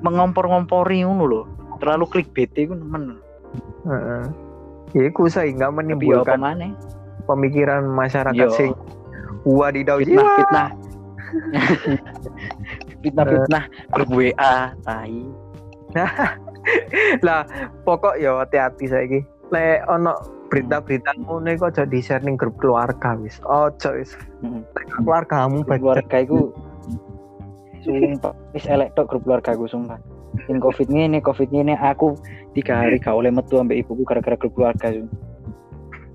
mengompor-ngompori ngono loh. Terlalu clickbait itu men. Heeh. Ya iku nggak menimbulkan pemikiran masyarakat Yo. sing wadidaw fitnah fitnah fitnah fitnah grup WA tai lah pokok ya hati-hati saiki. Le ono berita-berita ngono kok jadi sharing grup keluarga wis. Ojo wis. Keluargamu keluarga iku sumpah wis elek tok grup keluarga gue sumpah. In covid ini covid ini aku tiga hari gak oleh metu ambek ibuku gara-gara grup keluarga sumpah.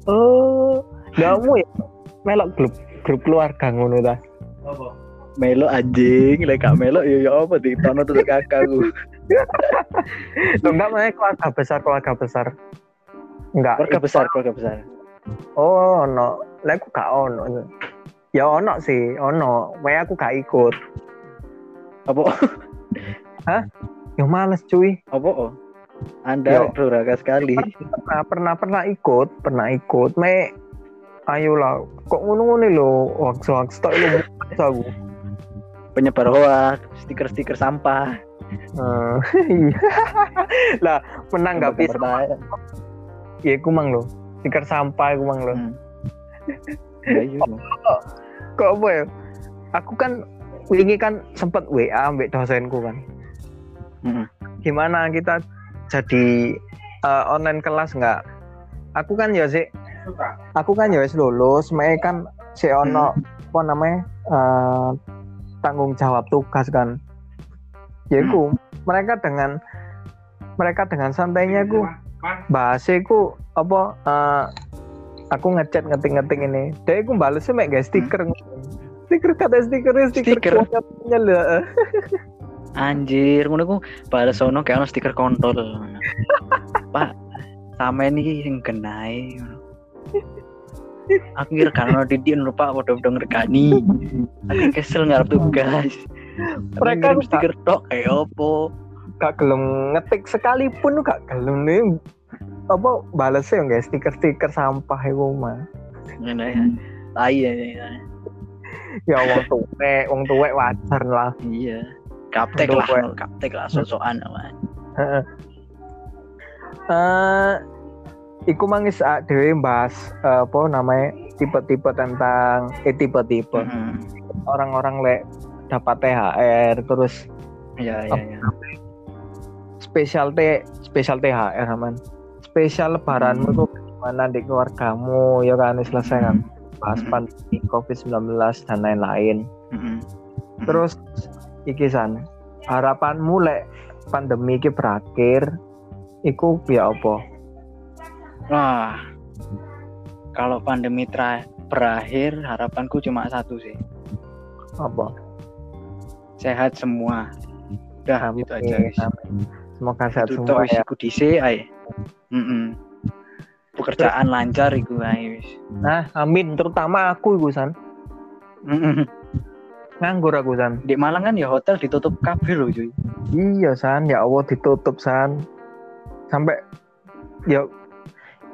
oh kamu ya melok grup grup keluarga ngono ta Melo anjing, lek gak melo ya ya apa di tono tuh kakakku. Lo enggak main keluarga besar keluarga besar. Enggak. Keluarga besar keluarga besar. Oh, no. Lek aku gak ono. Ya ono sih, ono. Wae aku gak ikut. Apa? Hah? Ya males cuy. Apa? Oh? Anda durhaka sekali. Pernah, pernah pernah ikut, pernah ikut. Me ayolah, kok ngono-ngono lo, hoax-hoax tok lo aku. Penyebar hoax, stiker-stiker sampah. Uh, lah, menanggapi Ya aku mang lo. Stiker sampah aku mang lo. Hmm. Ya, iya, kok, kok apa ya? Aku kan ini kan sempat WA ambek dosenku kan. Hmm. Gimana kita jadi uh, online kelas nggak? Aku kan ya sih, aku kan ya lulus, mereka kan si ono hmm. apa namanya uh, tanggung jawab tugas kan. Ya aku, hmm. mereka dengan mereka dengan santainya aku bahasiku apa uh, aku ngechat ngetik-ngetik ini. Dia aku balesnya mek guys stiker hmm stiker kata stiker stiker, stiker. anjir ngono ku pada sono kayak ono stiker kontol pak sama ini yang kenai aku pak udah udah ngerkani aku kesel ngarep tugas mereka stiker tok kayak opo gak gelem ngetik sekalipun gak gelem nih apa balesnya enggak stiker-stiker sampah iku mah. Ngene ya. Tai ya. ya. Ya wong tuwek, wong tuwek wajar lah. Iya. Kaptek lah, kaptek lah sosokan. Heeh. Eh iku mangis dhewe bahas uh, apa namanya tipe-tipe tentang eh tipe-tipe. Mm -hmm. Orang-orang lek dapat THR terus Iya, iya, iya. Spesial T spesial THR aman. Spesial lebaranmu tuh gimana di keluargamu ya kan selesai kan. Bahas mm-hmm. pandemi Covid-19 dan lain-lain. Mm-hmm. Terus iki san, harapanmu lek pandemi ini berakhir iku ya apa? Wah. Kalau pandemi terakhir harapanku cuma satu sih. Apa? Sehat semua. Udah itu aja guys. semoga sehat itu semua ya. di ay mm -mm. pekerjaan lancar iku ay nah amin. Terutama aku iku san. Mm -mm. nganggur aku san. Di Malang kan ya hotel ditutup kabel loh cuy. Iya san. Ya Allah ditutup san. Sampai ya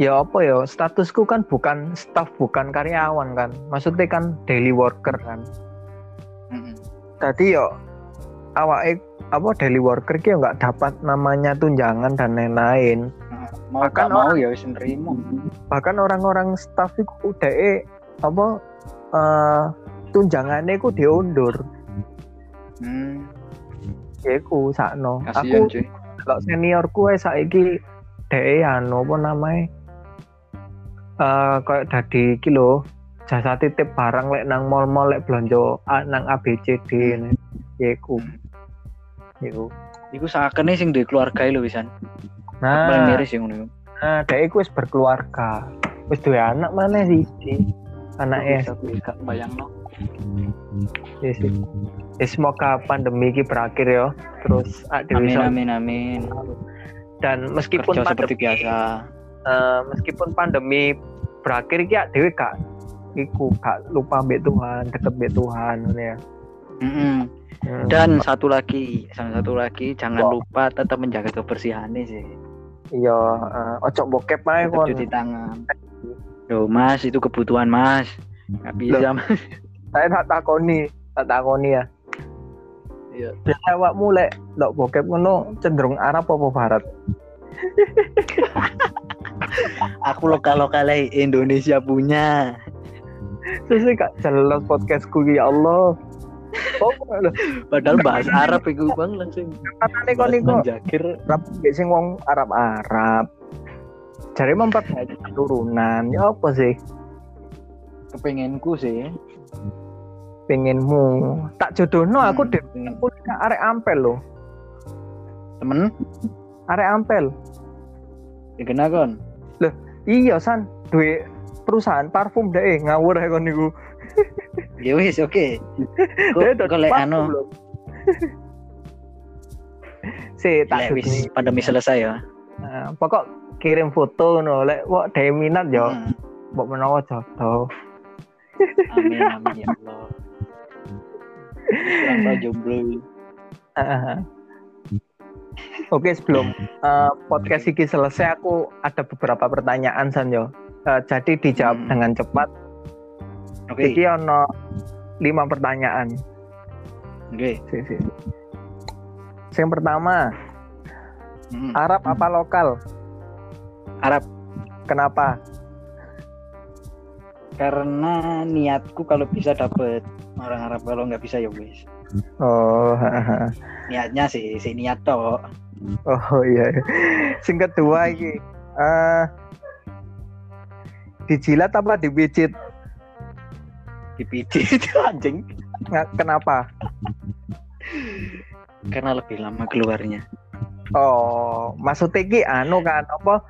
ya apa ya statusku kan bukan staff bukan karyawan kan maksudnya kan daily worker kan mm -hmm. tadi yo awak apa daily worker ki nggak dapat namanya tunjangan dan lain-lain. Nah, mau bahkan mau ya wis Bahkan orang-orang staff itu udah eh apa uh, tunjangannya ku diundur. Hmm. Ya ku sakno. Aku kalau seniorku eh saiki deh anu apa namanya uh, kayak tadi kilo jasa titip barang lek nang mall-mall lek belanja nang ABCD hmm. ya ku. Hmm Iku. Iku sakene sing duwe keluarga lho wisan. Nah, paling miris sing ngono. Nah, dhek iku wis berkeluarga. Wis duwe anak mana sih? Anaknya. Bisa bisa bayangno. Yes, yes. semoga pandemi ini berakhir ya. Terus amin, amin, amin. Dan meskipun Kerja pandemi, seperti biasa. Uh, meskipun pandemi berakhir ya dewi kak iku kak lupa mbek Tuhan, deket mbek Tuhan ya. Mm -hmm. Hmm. Dan satu lagi, satu lagi jangan oh. lupa tetap menjaga kebersihan sih. Iya, uh, ojo bokep aja kon. Cuci tangan. Loh, Mas, itu kebutuhan Mas. Nggak bisa, Mas. Saya tak takoni, tak takoni ya. Iya. Biasa awak mulai lok bokep ngono cenderung Arab apa barat? Aku lokal-lokal Indonesia punya. Sesuai kak jelas podcastku ya Allah. Oh, padahal bahas Arab iku Bang langsung. Katane niku jakir Arab sing wong Arab-Arab. Cari memperbaiki turunan. Ya apa sih? Kepengenku sih. Pengenmu. Tak jodohno aku hmm, deh. Aku arek ampel loh. Temen? Arek ampel. Ya kena kon. Iya san, duwe perusahaan parfum deh ngawur ya kon niku. ya wis oke. Kalau anu? si tak wis pandemi selesai ya. Nah, pokok kirim foto no lek wak dhewe minat yo hmm. mbok menawa jodoh. Amin amin ya Allah. Jomblo Oke sebelum uh, podcast ini selesai aku ada beberapa pertanyaan Sanjo. Uh, jadi dijawab hmm. dengan cepat Oke. Okay. Jadi ono lima pertanyaan. Oke. Okay. Yang pertama, hmm. Arab apa lokal? Arab. Kenapa? Karena niatku kalau bisa dapet orang Arab kalau nggak bisa ya wis. Oh. Niatnya sih, si niat toh. Oh iya. Sing kedua ini, uh, dijilat apa dibicit? DPD itu anjing. Nggak kenapa? Karena lebih lama keluarnya. Oh maksudnya ki anu kan apa?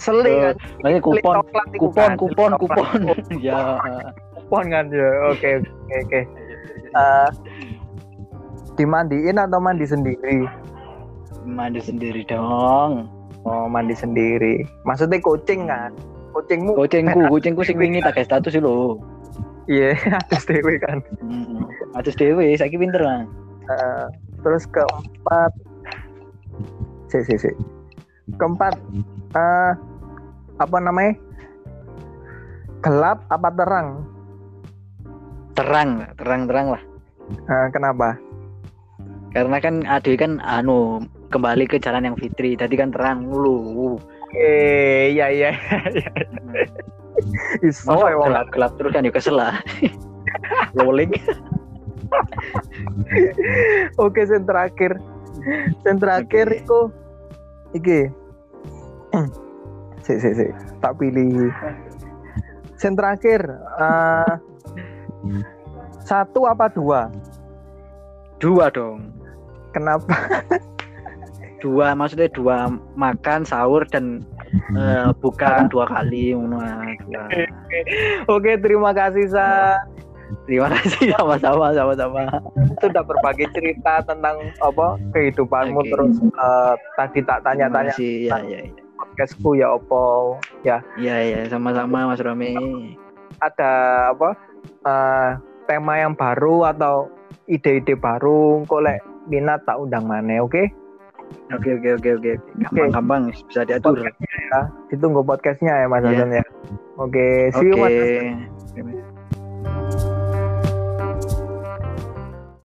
Seling kan? lagi kupon kupon kan? kupon kupon. Ya. Kupon kan ya. Oke oke oke. Eh, dimandiin atau mandi sendiri? Mandi sendiri dong. Oh mandi sendiri. Maksudnya kucing kan? Kucingmu kucingku kucingku sing wingi tak status lho Iya, atas dewe kan. Hmm, atas dewe, saya pinter lah. Uh, terus keempat, si si si. keempat. Uh, apa namanya? Gelap apa terang? Terang terang terang lah. Uh, kenapa karena kan Ade kan anu kembali ke jalan yang fitri tadi kan terang dulu eh iya iya, iya. Iso ya gelap, gelap terus kan juga kesel lah. Rolling. Oke, sen terakhir. Sen terakhir okay. iki. Si si si, tak pilih. Sen terakhir uh, satu apa dua? Dua dong. Kenapa? dua maksudnya dua makan sahur dan uh, buka dua kali dua. Oke, terima kasih Sa. Terima kasih sama-sama sama-sama. Sudah berbagi cerita tentang apa kehidupanmu okay. terus uh, tadi tak tanya-tanya. Ya, ya, ya. Podcastku ya opo ya. Iya ya sama-sama Mas Romi. Ada apa uh, tema yang baru atau ide-ide baru kok minat tak undang mana oke? Okay? Oke oke oke oke. Gampang-gampang bisa diatur. Ya. Ditunggu podcastnya ya Mas yeah. Hasan ya. Oke, see you Mas.